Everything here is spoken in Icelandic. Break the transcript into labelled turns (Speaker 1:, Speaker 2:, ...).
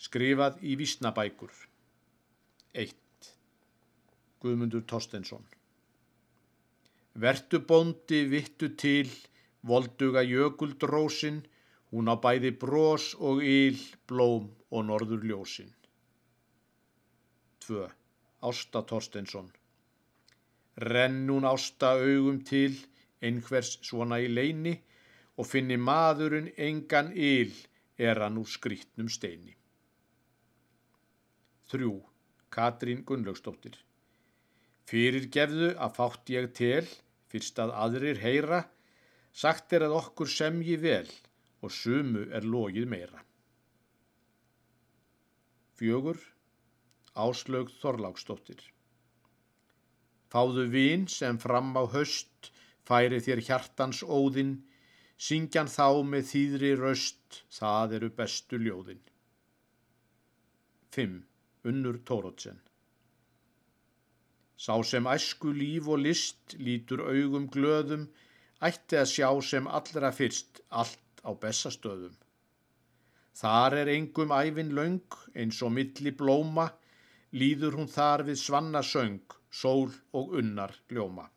Speaker 1: Skrifað í Vísnabækur 1. Guðmundur Tostensson Vertu bóndi vittu til, volduga jökuldrósin, hún á bæði brós og yl, blóm og norður ljósin. 2. Ásta Torstensson Renn hún ásta augum til, einhvers svona í leini, og finni maðurinn engan yl, er hann úr skrítnum steini. 3. Katrín Gunnlaugsdóttir Fyrir gefðu að fátt ég tel, fyrst að aðrir heyra, sagt er að okkur semji vel og sumu er logið meira. Fjögur, Áslaug Þorláksdóttir Fáðu vín sem fram á höst, færi þér hjartans óðinn, syngjan þá með þýðri röst, það eru bestu ljóðinn. 5. Unnur Tórótsen Sá sem æsku líf og list lítur augum glöðum, ætti að sjá sem allra fyrst allt á bestastöðum. Þar er engum æfin laung eins og milli blóma, líður hún þar við svanna söng, sól og unnar ljóma.